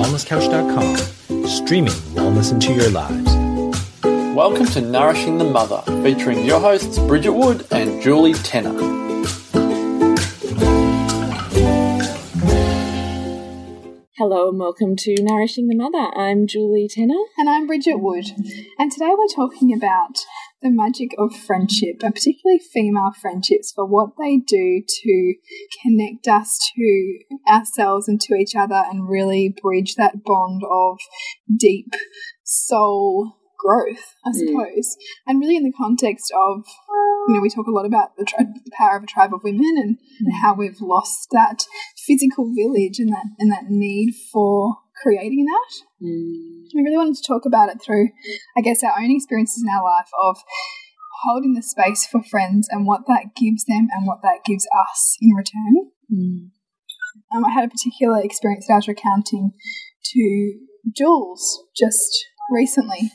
wellnesscouch.com, streaming wellness into your lives. Welcome to Nourishing the Mother, featuring your hosts Bridget Wood and Julie Tenner. Hello and welcome to Nourishing the Mother. I'm Julie Tenner. And I'm Bridget Wood. And today we're talking about the magic of friendship, and particularly female friendships, for what they do to connect us to ourselves and to each other and really bridge that bond of deep soul growth, I suppose. Mm. And really, in the context of, you know, we talk a lot about the, tri- the power of a tribe of women and, mm. and, how we've lost that physical village and that and that need for creating that. Mm. I really wanted to talk about it through, I guess, our own experiences in our life of holding the space for friends and what that gives them and what that gives us in return. Mm. Um, I had a particular experience that I was recounting to Jules just recently,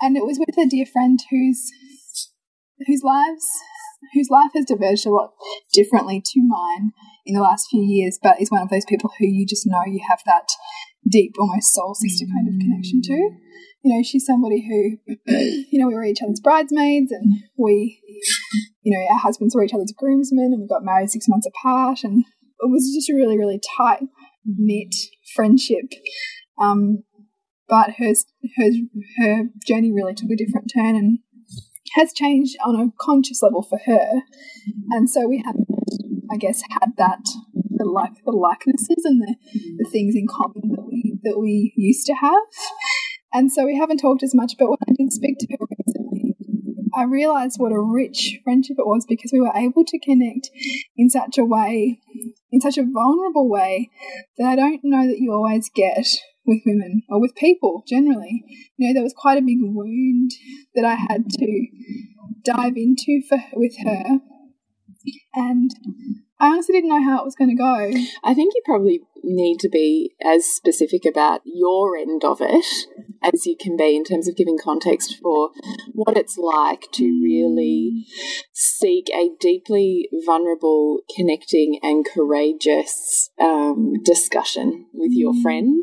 and it was with a dear friend whose whose lives whose life has diverged a lot differently to mine in the last few years, but is one of those people who you just know you have that deep, almost soul sister kind of connection to. You know, she's somebody who, you know, we were each other's bridesmaids and we, you know, our husbands were each other's groomsmen and we got married six months apart and it was just a really, really tight knit friendship. Um, but her her her journey really took a different turn and has changed on a conscious level for her. And so we haven't, I guess, had that the like the likenesses and the, the mm. things in common that we that we used to have. And so we haven't talked as much, but when I did speak to her recently, I realized what a rich friendship it was because we were able to connect in such a way, in such a vulnerable way, that I don't know that you always get with women or with people generally. You know, there was quite a big wound that I had to dive into for with her, and I honestly didn't know how it was going to go. I think you probably need to be as specific about your end of it as you can be in terms of giving context for what it's like to really seek a deeply vulnerable, connecting, and courageous um, discussion with your friend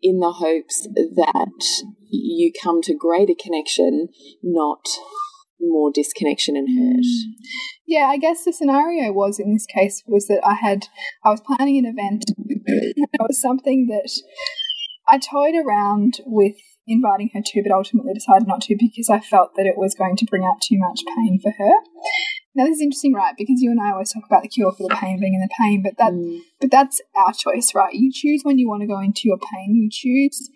in the hopes that you come to greater connection, not more disconnection and hurt. Yeah, I guess the scenario was in this case was that I had I was planning an event. it was something that I toyed around with inviting her to, but ultimately decided not to because I felt that it was going to bring out too much pain for her. Now this is interesting, right? Because you and I always talk about the cure for the pain being in the pain, but that mm. but that's our choice, right? You choose when you want to go into your pain. You choose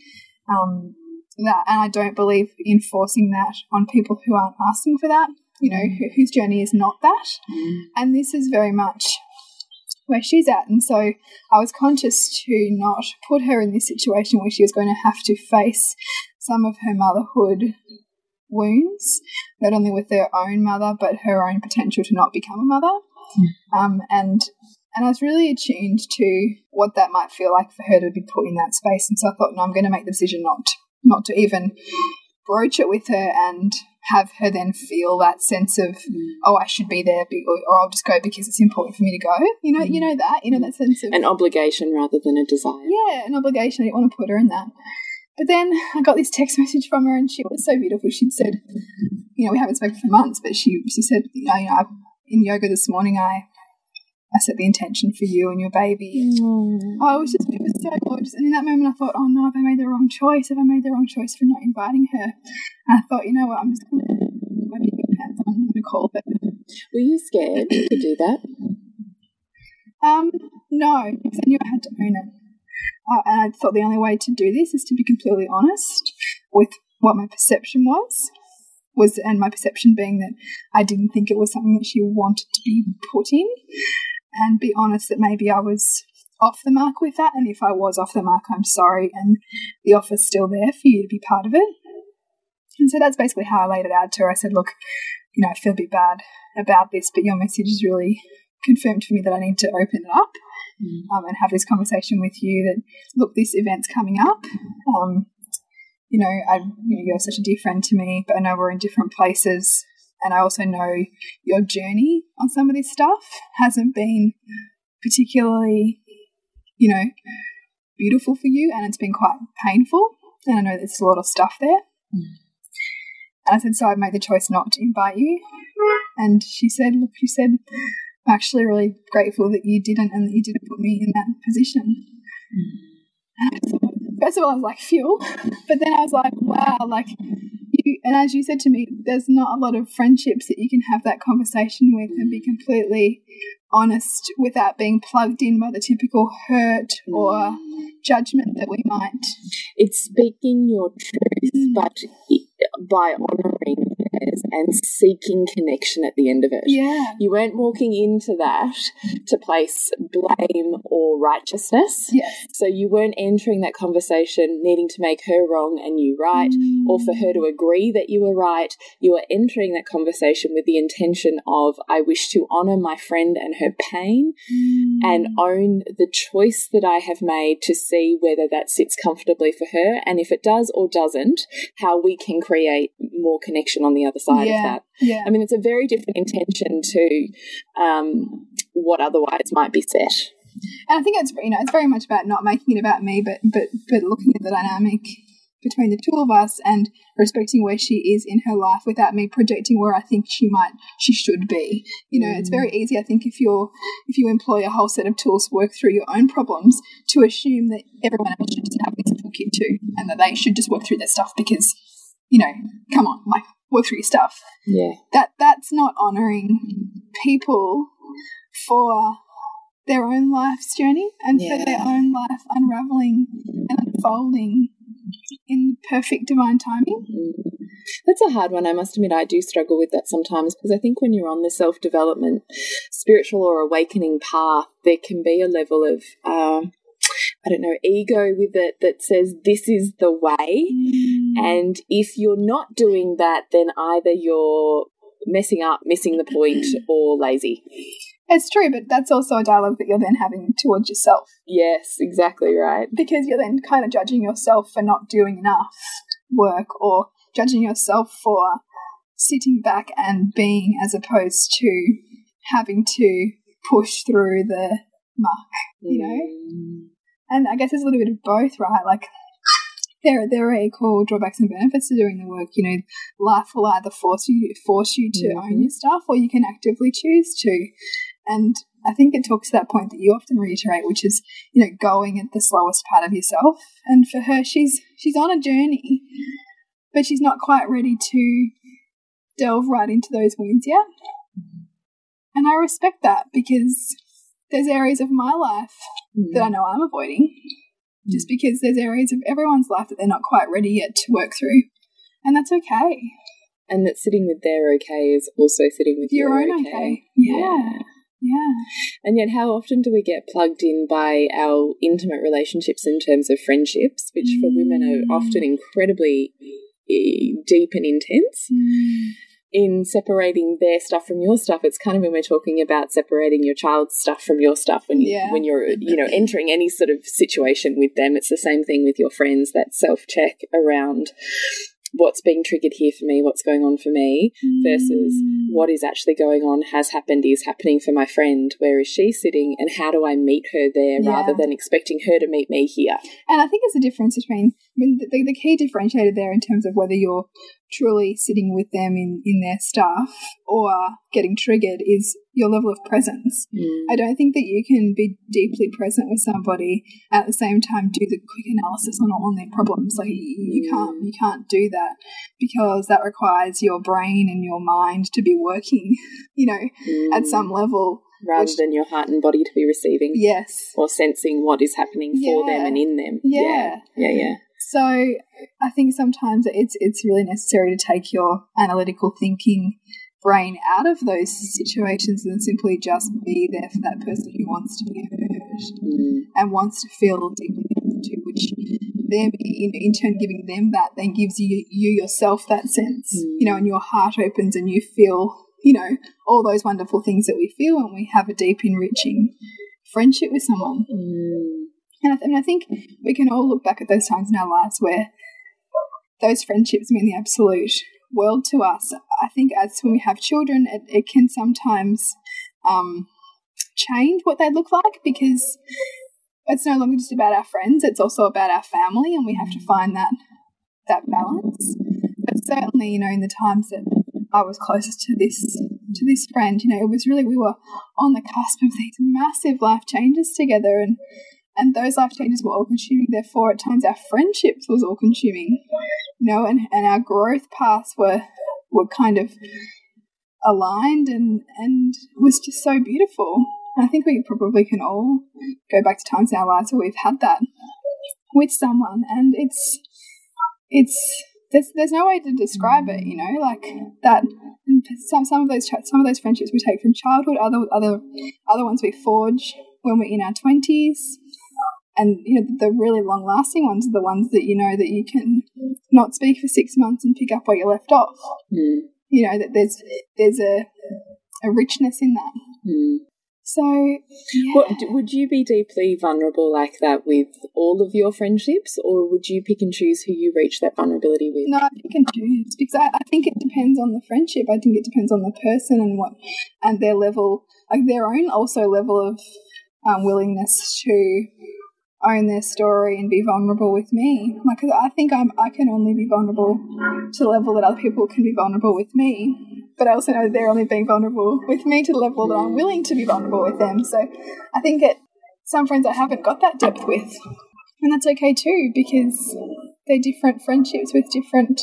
um, that, and I don't believe in forcing that on people who aren't asking for that. You know, mm. whose journey is not that, mm. and this is very much where she's at. And so I was conscious to not put her in this situation where she was going to have to face some of her motherhood wounds, not only with her own mother, but her own potential to not become a mother. Mm. Um, and and I was really attuned to what that might feel like for her to be put in that space. And so I thought, no, I'm going to make the decision not not to even broach it with her and have her then feel that sense of mm. oh I should be there or I'll just go because it's important for me to go you know mm. you know that you know that sense of an obligation rather than a desire yeah an obligation I didn't want to put her in that but then I got this text message from her and she was so beautiful she'd said you know we haven't spoken for months but she she said you know, you know in yoga this morning I I set the intention for you and your baby. Mm. Oh, it was just it was so gorgeous. And in that moment, I thought, oh no, have I made the wrong choice? Have I made the wrong choice for not inviting her? And I thought, you know what, I'm just going to put my pants on. I'm going to call her. Were you scared to do that? Um, no, because I knew I had to own it. Uh, and I thought the only way to do this is to be completely honest with what my perception was was and my perception being that I didn't think it was something that she wanted to be put in and be honest that maybe I was off the mark with that. And if I was off the mark, I'm sorry. And the offer's still there for you to be part of it. And so that's basically how I laid it out to her. I said, look, you know, I feel a bit bad about this, but your message has really confirmed for me that I need to open it up mm. um, and have this conversation with you that, look, this event's coming up. Um, you know, I, you know, you're such a dear friend to me, but I know we're in different places and I also know your journey on some of this stuff hasn't been particularly, you know, beautiful for you and it's been quite painful. And I know there's a lot of stuff there. Mm. And I said, So I've made the choice not to invite you. And she said, Look, she said, I'm actually really grateful that you didn't and that you didn't put me in that position. Mm. First of all, I was like, Phew. But then I was like, Wow, like, and as you said to me, there's not a lot of friendships that you can have that conversation with and be completely honest without being plugged in by the typical hurt or judgment that we might. It's speaking your truth, mm. but by and seeking connection at the end of it. Yeah. You weren't walking into that to place blame or righteousness. Yes. So you weren't entering that conversation needing to make her wrong and you right, mm. or for her to agree that you were right. You were entering that conversation with the intention of, I wish to honor my friend and her pain mm. and own the choice that I have made to see whether that sits comfortably for her. And if it does or doesn't, how we can create more connection on the other side yeah. of that. Yeah. I mean, it's a very different intention to um, what otherwise might be set. And I think it's you know it's very much about not making it about me, but but but looking at the dynamic between the two of us and respecting where she is in her life without me projecting where I think she might she should be. You know, mm. it's very easy I think if you're if you employ a whole set of tools to work through your own problems to assume that everyone else should just have this toolkit too and that they should just work through their stuff because you know, come on, like work through stuff. Yeah. That that's not honoring people for their own life's journey and yeah. for their own life unraveling and unfolding in perfect divine timing. That's a hard one. I must admit, I do struggle with that sometimes because I think when you're on the self development, spiritual or awakening path, there can be a level of um, I don't know, ego with it that says this is the way. Mm. And if you're not doing that, then either you're messing up, missing the point, or lazy. It's true, but that's also a dialogue that you're then having towards yourself. Yes, exactly right. Because you're then kind of judging yourself for not doing enough work or judging yourself for sitting back and being as opposed to having to push through the muck, you know? Mm. And I guess there's a little bit of both, right? Like there there are equal drawbacks and benefits to doing the work. You know, life will either force you force you to mm-hmm. own your stuff, or you can actively choose to. And I think it talks to that point that you often reiterate, which is you know going at the slowest part of yourself. And for her, she's she's on a journey, but she's not quite ready to delve right into those wounds yet. And I respect that because there's areas of my life mm. that I know I'm avoiding just mm. because there's areas of everyone's life that they're not quite ready yet to work through. And that's okay. And that sitting with their okay is also sitting with your, your own okay. okay. Yeah. Yeah. And yet, how often do we get plugged in by our intimate relationships in terms of friendships, which mm. for women are often mm. incredibly eh, deep and intense? Mm in separating their stuff from your stuff, it's kind of when we're talking about separating your child's stuff from your stuff when you yeah. when you're you know entering any sort of situation with them. It's the same thing with your friends. That self check around what's being triggered here for me, what's going on for me, versus mm. what is actually going on, has happened, is happening for my friend. Where is she sitting, and how do I meet her there yeah. rather than expecting her to meet me here? And I think there's a difference between, I mean, the, the key differentiator there in terms of whether you're truly sitting with them in, in their stuff or getting triggered is your level of presence. Mm. I don't think that you can be deeply present with somebody at the same time do the quick analysis on all their problems. Like you, you can't you can't do that because that requires your brain and your mind to be working, you know, mm. at some level rather Which, than your heart and body to be receiving. Yes. Or sensing what is happening yeah. for them and in them. Yeah. Yeah, yeah. yeah. So I think sometimes it's it's really necessary to take your analytical thinking brain out of those situations and simply just be there for that person who wants to be heard mm. and wants to feel deeply connected to, which them in, in turn giving them that then gives you you yourself that sense, mm. you know, and your heart opens and you feel, you know, all those wonderful things that we feel when we have a deep, enriching friendship with someone. Mm. And I, th- and I think we can all look back at those times in our lives where those friendships mean the absolute world to us. I think as when we have children, it, it can sometimes um, change what they look like because it's no longer just about our friends; it's also about our family, and we have to find that that balance. But certainly, you know, in the times that I was closest to this to this friend, you know, it was really we were on the cusp of these massive life changes together, and and those life changes were all consuming. Therefore, at times our friendships was all consuming, you know, and, and our growth paths were were kind of aligned and and was just so beautiful. And I think we probably can all go back to times in our lives where we've had that with someone, and it's it's there's there's no way to describe it, you know, like that. Some some of those some of those friendships we take from childhood, other other other ones we forge when we're in our twenties, and you know the really long lasting ones are the ones that you know that you can not speak for six months and pick up where you left off. Mm. You know that there's there's a a richness in that. Mm. So, yeah. What, would you be deeply vulnerable like that with all of your friendships, or would you pick and choose who you reach that vulnerability with? No, I pick and choose because I, I think it depends on the friendship. I think it depends on the person and what and their level, like their own also level of um, willingness to own their story and be vulnerable with me. Like, I think I'm, I can only be vulnerable to the level that other people can be vulnerable with me. But I also know they're only being vulnerable with me to the level that I'm willing to be vulnerable with them. So I think it, some friends I haven't got that depth with. And that's okay too, because they're different friendships with different,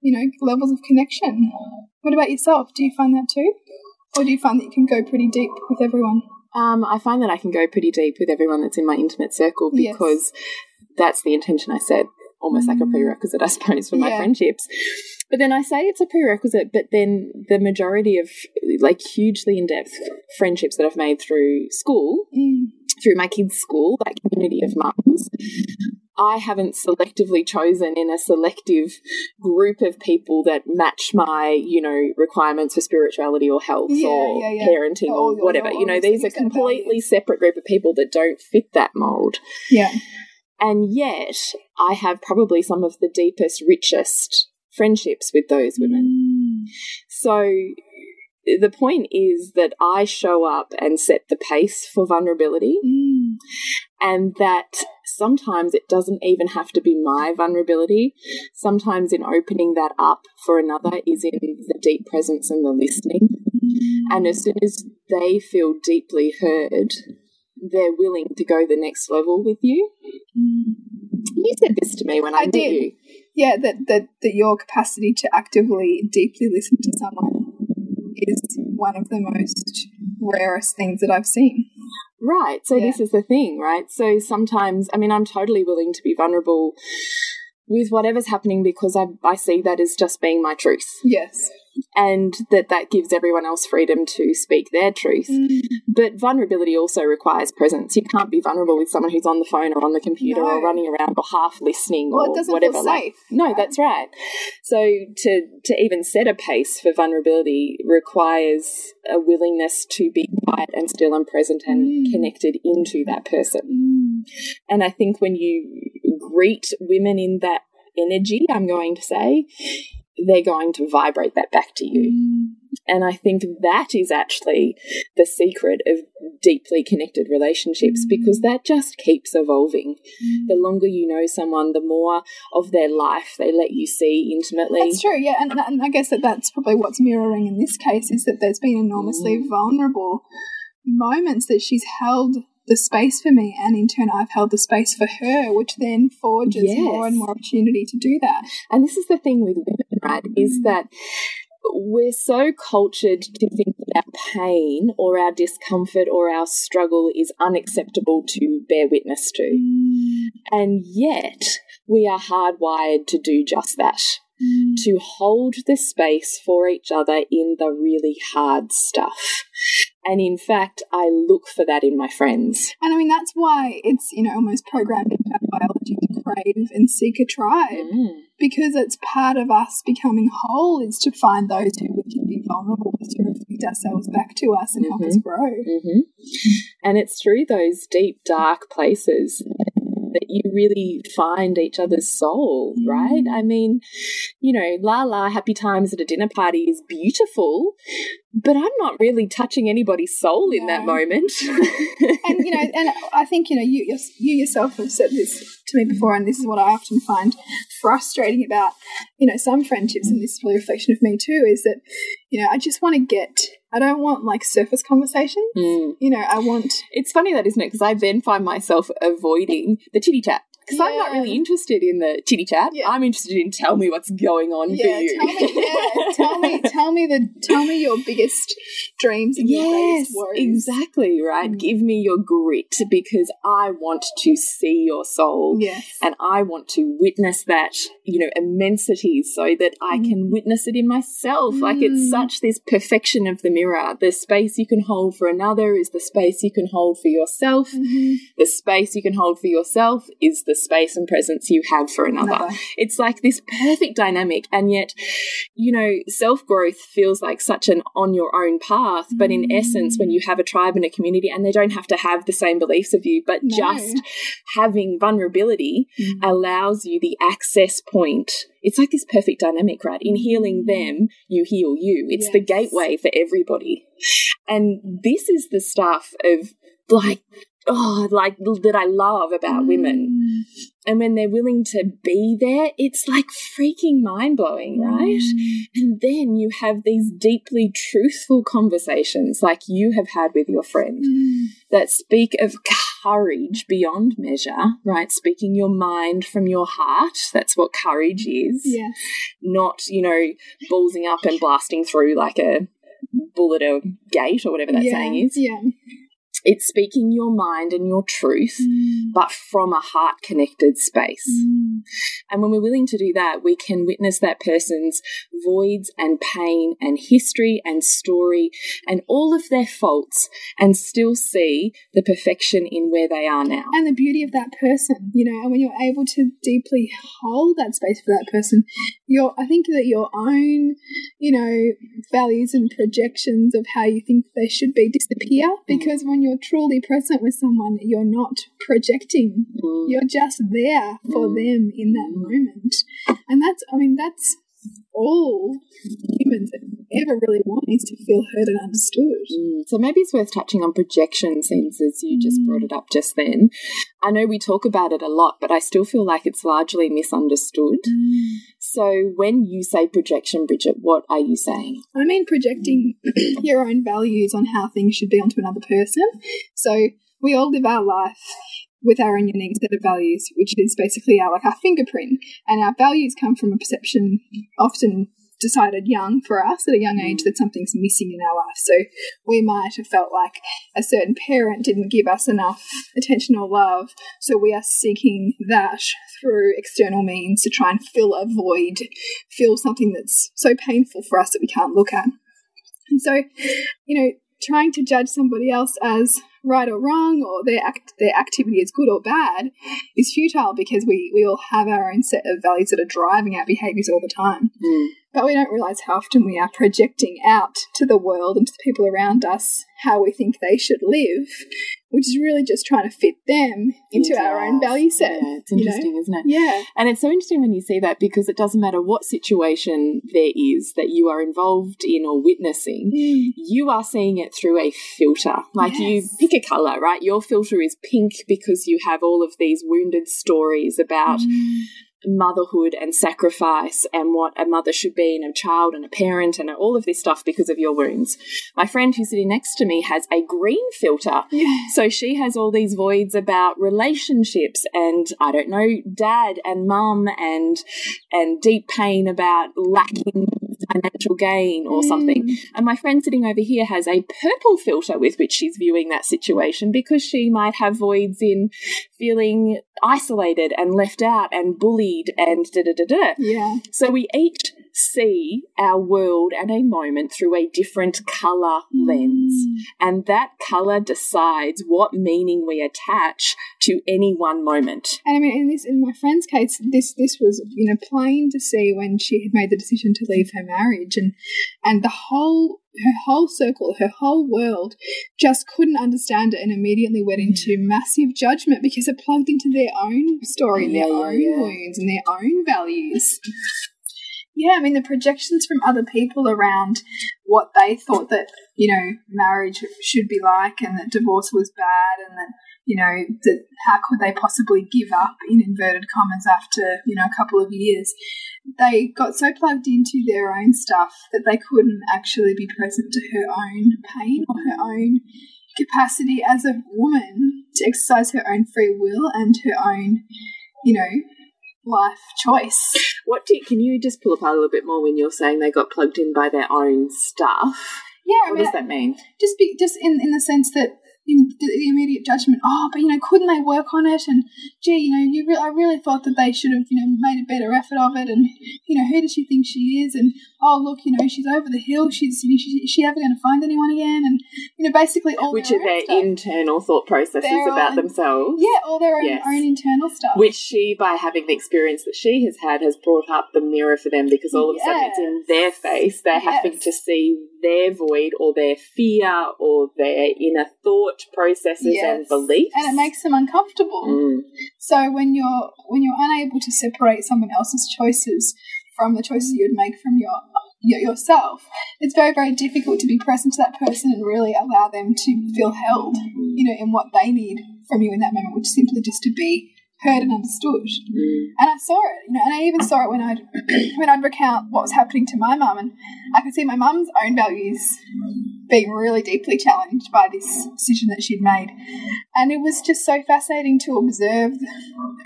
you know, levels of connection. What about yourself? Do you find that too? Or do you find that you can go pretty deep with everyone? Um, I find that I can go pretty deep with everyone that's in my intimate circle Yes. because that's the intention I said, almost like a prerequisite, I suppose, for my friendships. But then I say it's a prerequisite, but then the majority of like hugely in depth friendships that I've made through school, Mm. through my kids' school, that community of mums, I haven't selectively chosen in a selective group of people that match my, you know, requirements for spirituality or health Yeah, or yeah, yeah. parenting Or or, all your- whatever. You know, these are completely separate group of people that don't fit that mold. Yeah. And yet, I have probably some of the deepest, richest friendships with those women. So the point is that I show up and set the pace for vulnerability, Mm. and that sometimes it doesn't even have to be my vulnerability. Sometimes, in opening that up for another, is in the deep presence and the listening. And as soon as they feel deeply heard, they're willing to go the next level with you. You said this to me when I, I did. you. Yeah, that, that, that your capacity to actively, deeply listen to someone is one of the most rarest things that I've seen. Right. So Yeah. this is the thing, right? So sometimes, I mean, I'm totally willing to be vulnerable with whatever's happening because I, I see that as just being my truth Yes. And that that gives everyone else freedom to speak their truth. Mm. But vulnerability also requires presence. You can't be vulnerable with someone who's on the phone or on the computer or running around or half listening Well, or it doesn't whatever. feel like- safe. no, right? that's right. So to to even set a pace for vulnerability requires a willingness to be quiet and still and present and Mm. connected into that person. Mm. And I think when you greet women in that energy, I'm going to say, they're going to vibrate that back to you. Mm. And I think that is actually the secret of deeply connected relationships because that just keeps evolving. The longer you know someone, the more of their life they let you see intimately. That's true, yeah, and, and I guess that that's probably what's mirroring in this case is that there's been enormously Mm. vulnerable moments that she's held the space for me, and in turn, I've held the space for her, which then forges Yes. more and more opportunity to do that. And this is the thing with women, right? Is mm. that we're so cultured to think that our pain or our discomfort or our struggle is unacceptable to bear witness to. Mm. And yet, we are hardwired to do just that to mm. hold the space for each other in the really hard stuff. And in fact, I look for that in my friends. And I mean, that's why it's, you know, almost programmed into our biology to crave and seek a tribe. Mm. Because it's part of us becoming whole is to find those who we can be vulnerable with, to reflect ourselves back to us and help us mm-hmm. grow. hmm And it's through those deep, dark places that you really find each other's soul, mm. right? I mean, you know, la la, happy times at a dinner party is beautiful, but I'm not really touching anybody's soul in that moment. and you know, and I think you know, you you you yourself have said this to me before, and this is what I often find frustrating about you know some friendships, and this is really a reflection of me too, is that you know I just want to get, I don't want like surface conversations. Mm. You know, I want It's funny that, isn't it? Because I then find myself avoiding the chitty chat. Because I'm not really interested in the chitty chat. Yeah. I'm interested in tell me what's going on yeah, for you. tell me, yeah, tell me, tell me the, tell me your biggest dreams and your Yes, greatest worries. exactly, right? Mm. Give me your grit because I want to see your soul. Yes. And I want to witness that, you know, immensity so that I can witness it in myself. Like it's Mm. such this perfection of the mirror. The space you can hold for another is the space you can hold for yourself. Mhm. The space you can hold for yourself is the space and presence you have for another. Another. It's like this perfect dynamic. And yet, you know, self growth feels like such an on your own path. But in Mm. essence, when you have a tribe and a community, and they don't have to have the same beliefs of you, but No. just having vulnerability Mm. allows you the access point. It's like this perfect dynamic, right? In healing them, you heal you. It's the gateway for everybody. And this is the stuff of like, oh, like that I love about women. Mm. And when they're willing to be there, it's like freaking mind blowing, right? Mm. And then you have these deeply truthful conversations like you have had with your friend Mm. that speak of courage beyond measure, right? Speaking your mind from your heart. That's what courage is. Yes. Not, you know, ballsing up and blasting through like a bull at a gate or whatever that yeah. saying is. Yeah. It's speaking your mind and your truth, Mm. but from a heart connected space. Mm. And when we're willing to do that, we can witness that person's voids and pain and history and story and all of their faults and still see the perfection in where they are now. and the beauty of that person, you know, and when you're able to deeply hold that space for that person, your I think that your own, you know, values and projections of how you think they should be disappear because when you're truly present with someone, you're not projecting. Mm. You're just there for Mm. them in that moment. And that's I mean, that's all humans ever really want is to feel heard and understood. Mm. So maybe it's worth touching on projection since as you just Mm. brought it up just then. I know we talk about it a lot, but I still feel like it's largely misunderstood. So when you say projection, Bridget, what are you saying? I mean, projecting your own values on how things should be onto another person. So we all live our life with our own unique set of values, which is basically our like our fingerprint, and our values come from a perception often decided young for us at a young age that something's missing in our life. So we might have felt like a certain parent didn't give us enough attention or love, so we are seeking that through external means to try and fill a void, fill something that's so painful for us that we can't look at. And so, you know, trying to judge somebody else as right or wrong or their act their activity is good or bad is futile because we, we all have our own set of values that are driving our behaviors all the time. But we don't realize how often we are projecting out to the world and to the people around us how we think they should live, which is really just trying to fit them into our own value set. Yeah, it's you know? interesting, isn't it? Yeah. And it's so interesting when you see that because it doesn't matter what situation there is that you are involved in or witnessing, Mm. you are seeing it through a filter. Like you Yes. Pick a color, right? Your filter is pink because you have all of these wounded stories about Mm. motherhood and sacrifice and what a mother should be and a child and a parent and all of this stuff because of your wounds. My friend who's sitting next to me has a green filter. Yeah. So she has all these voids about relationships and I don't know, dad and mum and and deep pain about lacking financial gain or something. Mm. And my friend sitting over here has a purple filter with which she's viewing that situation because she might have voids in feeling isolated and left out and bullied and da da da da. Yeah. So we each see our world and a moment through a different colour lens. Mm. And that colour decides what meaning we attach to any one moment. And I mean, in this, in my friend's case, this this was you know plain to see when she had made the decision to leave her marriage, and and the whole her whole circle, her whole world, just couldn't understand it, and immediately went mm. into massive judgment because it plugged into their own story, and their Yeah, yeah, own yeah. wounds, and their own values. Yeah, I mean, the projections from other people around what they thought that, you know, marriage should be like and that divorce was bad and that, you know, that how could they possibly give up in inverted commas after, you know, a couple of years. They got so plugged into their own stuff that they couldn't actually be present to her own pain or her own capacity as a woman to exercise her own free will and her own, you know, life choice. What do you, can you just pull apart a little bit more when you're saying they got plugged in by their own stuff? Yeah, I what mean, does that mean? just be just in in the sense that you know, the, immediate judgment. Oh, but you know, couldn't they work on it? And gee, you know, you re- I really thought that they should have you know made a better effort of it. And you know, who does she think she is? And oh, look, you know, she's over the hill. She's you know, she, is she ever going to find anyone again? And you know, basically all Which are their stuff. internal thought processes Their about own- themselves. yeah, all their own, Yes. own internal stuff. Which she, by having the experience that she has had, has brought up the mirror for them because all of a sudden it's in their face. They're having to see their void or their fear or their inner thought processes and beliefs. and it makes them uncomfortable. Mm. So when you're when you're unable to separate someone else's choices from the choices you would make from your, your yourself, it's very very difficult to be present to that person and really allow them to feel held, you know, in what they need from you in that moment, which is simply just to be heard and understood. Mm. And I saw it, you know, and I even saw it when I'd when I'd recount what was happening to my mum, and I could see my mum's own values being really deeply challenged by this decision that she'd made, and it was just so fascinating to observe,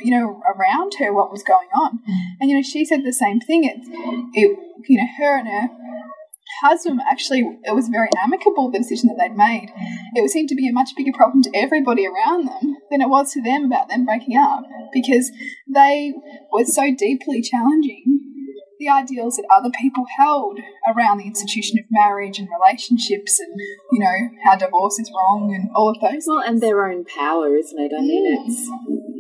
you know, around her what was going on, mm. and you know, she said the same thing. It, it you know, her and her husband actually it was very amicable the decision that they'd made. It seemed to be a much bigger problem to everybody around them than it was to them about them breaking up because they were so deeply challenging the ideals that other people held around the institution of marriage and relationships and you know how divorce is wrong and all of those Well, and their own power, isn't it? I mean, mm. it's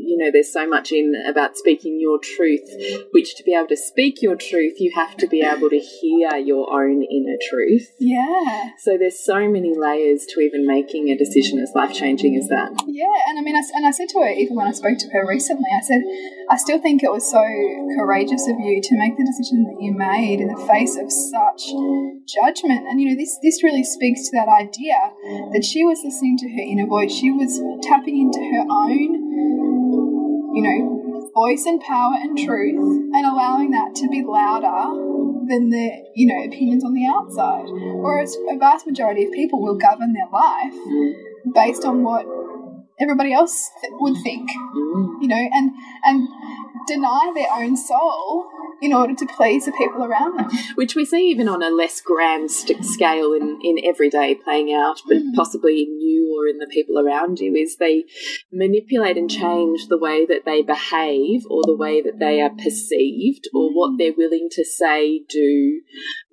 you know, there's so much in about speaking your truth, which to be able to speak your truth, you have to be able to hear your own inner truth. yeah So there's so many layers to even making a decision as life changing as that. Yeah, and I mean, I, and I said to her, even when I spoke to her recently, I said, I still think it was so courageous of you to make the decision that you made in the face of such judgment. And, you know, this, this really speaks to that idea that she was listening to her inner voice. She was tapping into her own, you know, voice and power and truth and allowing that to be louder than the, you know, opinions on the outside. Whereas a vast majority of people will govern their life based on what everybody else th- would think, Mm. you know, and and deny their own soul in order to please the people around them. Which we see even on a less grand st- scale in, in everyday playing out, but possibly in or in the people around you, is they manipulate and change the way that they behave or the way that they are perceived or what they're willing to say, do,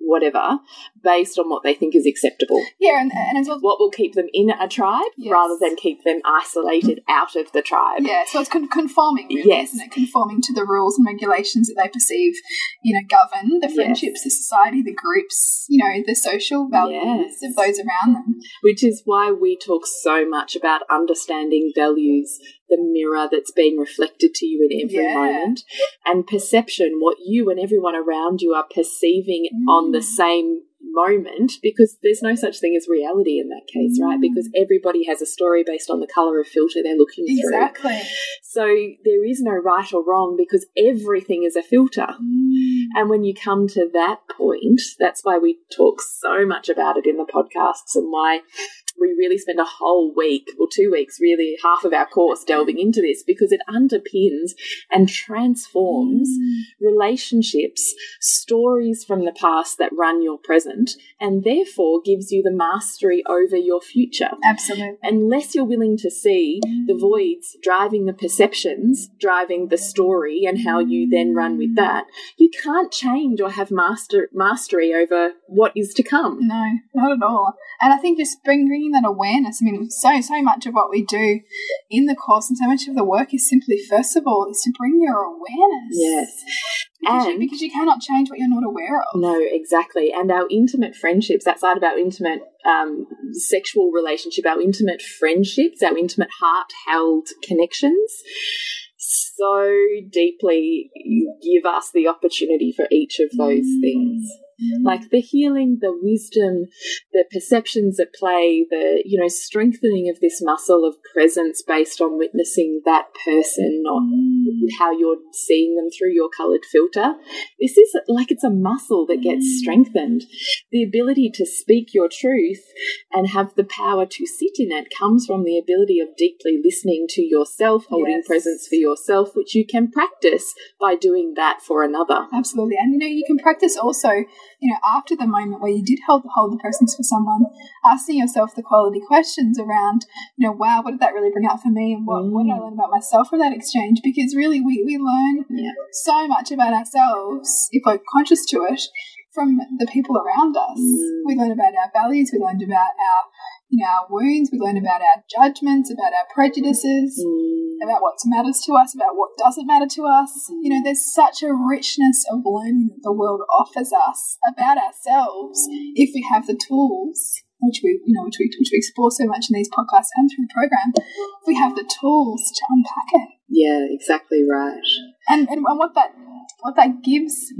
whatever, based on what they think is acceptable. Yeah, and, and as well. What will keep them in a tribe Yes. rather than keep them isolated out of the tribe. Yeah, so it's con- conforming, really, Yes. isn't it? Conforming to the rules and regulations that they perceive, you know, govern the friendships, the society, the groups, you know, the social values Yes. of those around them. which is why we talk so much about understanding values, the mirror that's being reflected to you in every Yeah. moment, and perception, what you and everyone around you are perceiving on the mm. same moment, because there's no such thing as reality in that case, right? Mm. Because everybody has a story based on the color of filter they're looking through. Exactly. So there is no right or wrong because everything is a filter. Mm. And when you come to that point, that's why we talk so much about it in the podcasts and why we really spend a whole week or two weeks, really half of our course delving into this because it underpins and transforms mm. relationships, stories from the past that run your present, and therefore gives you the mastery over your future Absolutely. unless you're willing to see the mm. voids driving the perceptions, driving the story, and how you then run with mm. that, you can't change or have master mastery over what is to come. No, not at all. And I think just bring, bringing that awareness. I mean, so so much of what we do in the course and so much of the work is simply, first of all, is to bring your awareness. Yes. because, you, And- because you cannot change what you're not aware of. No, exactly. And our intimate friendships, outside of our intimate um, sexual relationship, our intimate friendships, our intimate heart held connections, so deeply give us the opportunity for each of those things. Mm-hmm. Like the healing, the wisdom, the perceptions at play, the, you know, strengthening of this muscle of presence based on witnessing that person, not mm-hmm. How you're seeing them through your colored filter. This is like it's a muscle that gets mm. strengthened. The ability to speak your truth and have the power to sit in it comes from the ability of deeply listening to yourself, holding Yes. presence for yourself, which you can practice by doing that for another. Absolutely. And you know, you can practice also, you know, after the moment where you did hold, hold the presence for someone, asking yourself the quality questions around, you know, wow, what did that really bring out for me? And what, what did I mm. learn about myself from that exchange? Because really, we, we learn Yeah. so much about ourselves, if we're conscious to it, from the people around us. Mm. We learn about our values, we learn about our, you know, our wounds, we learn about our judgments, about our prejudices Mm. about what matters to us, about what doesn't matter to us. You know, there's such a richness of learning that the world offers us about ourselves if we have the tools, which we, you know, which we, which we explore so much in these podcasts and through the program. If we have the tools to unpack it, Yeah, exactly right. and and, what that what that gives,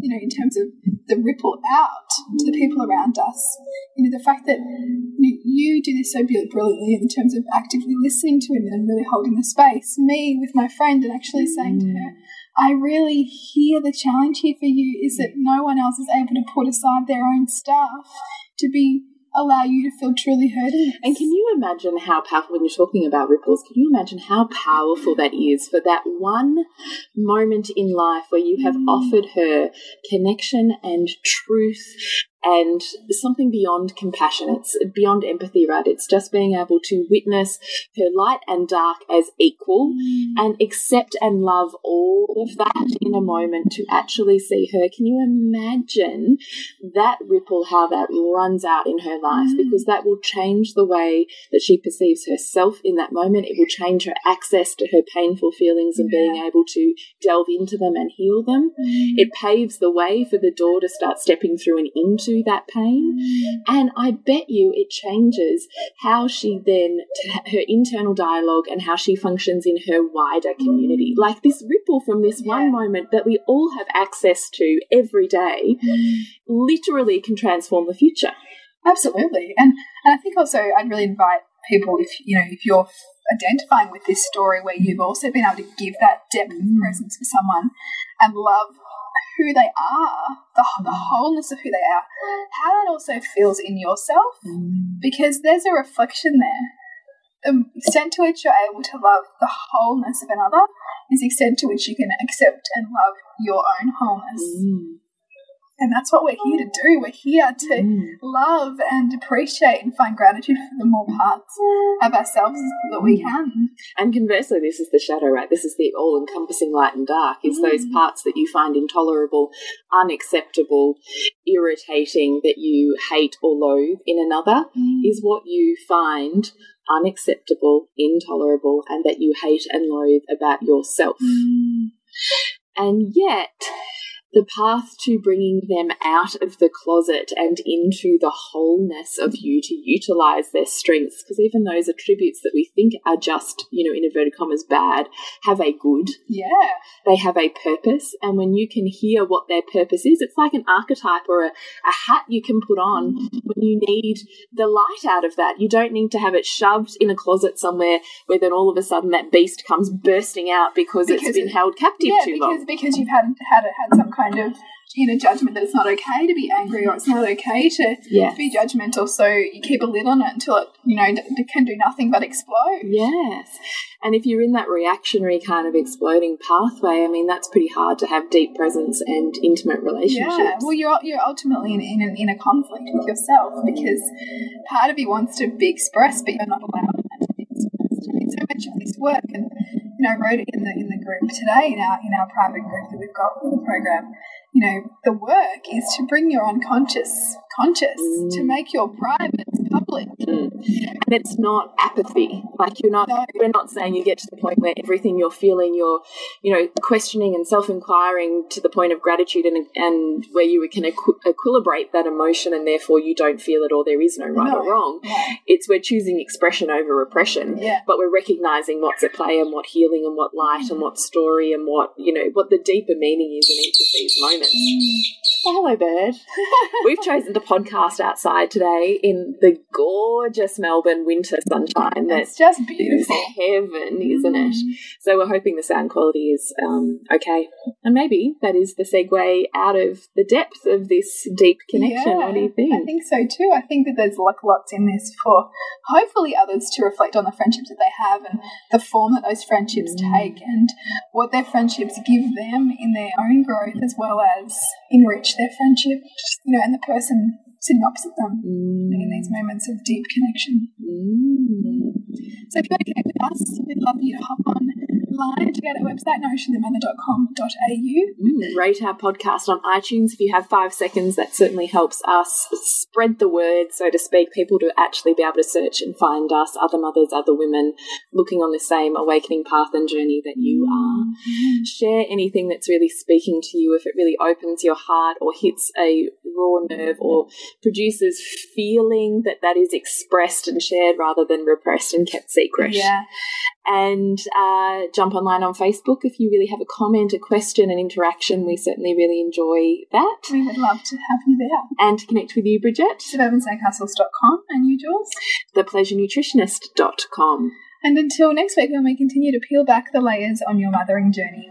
you know, in terms of the ripple out to the people around us. You know, the fact that you, know, you do this so brilliantly in terms of actively listening to him and really holding the space. Me with my friend and actually saying to her, I really hear the challenge here for you is that no one else is able to put aside their own stuff to be allow you to feel truly heard. And can you imagine how powerful, when you're talking about ripples, can you imagine how powerful that is for that one moment in life where you have mm. offered her connection and truth and something beyond compassion? It's beyond empathy, right? It's just being able to witness her light and dark as equal mm. and accept and love all of that in a moment to actually see her. Can you imagine that ripple, how that runs out in her life? Mm. Because that will change the way that she perceives herself in that moment. It will change her access to her painful feelings and being able to delve into them and heal them. Mm. It paves the way for the door to start stepping through and into that pain. And I bet you it changes how she then, her internal dialogue and how she functions in her wider community. Mm. Like this ripple from this one moment that we all have access to every day mm. literally can transform the future. Absolutely, and and I think also I'd really invite people if you know if you're identifying with this story where you've also been able to give that depth of mm. presence for someone and love who they are, the the wholeness of who they are, how that also feels in yourself, mm. because there's a reflection there. The extent to which you're able to love the wholeness of another is the extent to which you can accept and love your own wholeness. Mm. And that's what we're here to do. We're here to mm. love and appreciate and find gratitude for the more parts of ourselves that we mm. can. And conversely, this is the shadow, right? This is the all encompassing light and dark. It's mm. those parts that you find intolerable, unacceptable, irritating, that you hate or loathe in another, is what you find unacceptable, intolerable, and that you hate and loathe about yourself. And yet, the path to bringing them out of the closet and into the wholeness of you to utilize their strengths, because even those attributes that we think are just, you know, in inverted commas, bad, have a good, Yeah. they have a purpose. And when you can hear what their purpose is, it's like an archetype or a, a hat you can put on mm-hmm. when you need the light out of that. You don't need to have it shoved in a closet somewhere where then all of a sudden that beast comes bursting out because, Because it's been held captive Yeah, too because long. because you've had had had some kind of in a judgment that it's not okay to be angry or it's not okay to Yes. be judgmental. So you keep a lid on it until it you know can do nothing but explode. Yes. And if you're in that reactionary kind of exploding pathway, I mean, that's pretty hard to have deep presence and intimate relationships. Yeah, well, you're you're ultimately in, in, an, in a conflict with yourself because part of you wants to be expressed, but you're not allowed to be expressed. So much of this work, and you know, I wrote it in the in the group today in our in our private group that we've got for the program. You know, the work is to bring your unconscious conscious, to mm. make your private public. Mm. And it's not apathy. Like you're not. No. We're not saying you get to the point where everything you're feeling, you're, you know, questioning and self-inquiring to the point of gratitude, and and where you can equi- equilibrate that emotion, and therefore you don't feel it, or there is no right No. or wrong. No. It's we're choosing expression over repression. Yeah. But we're recognizing what's at play and what healing and what light and what story and what you know what the deeper meaning is in each of these moments. Oh, hello, bird. We've chosen to podcast outside today in the gorgeous Melbourne winter sunshine. That's just is beautiful. heaven, isn't it? So we're hoping the sound quality is um, okay, and maybe that is the segue out of the depth of this deep connection. what do you think? I think so too. I think that there's like lots in this for hopefully others to reflect on the friendships that they have and the form that those friendships Mm. take and what their friendships give them in their own growth as well as enrich their friendship, you know, and the person sitting opposite them in these moments of deep connection. Mm. So if you want to connect with us, we'd love you to hop online to go to our website, nourishingthemother.com.au. Mm, rate our podcast on iTunes if you have five seconds. That certainly helps us spread the word, so to speak, people to actually be able to search and find us, other mothers, other women looking on the same awakening path and journey that you are. Share anything that's really speaking to you if it really opens your heart or hits a raw nerve or produces feeling that that is expressed and shared rather than repressed and kept secret Yeah. And uh, jump online on Facebook if you really have a comment, a question, an interaction. We certainly really enjoy that. We would love to have you there. And to connect with you, Bridget, SuburbanSandcastles.com and you, Jules. thepleasurenutritionist.com. And until next week when we continue to peel back the layers on your mothering journey.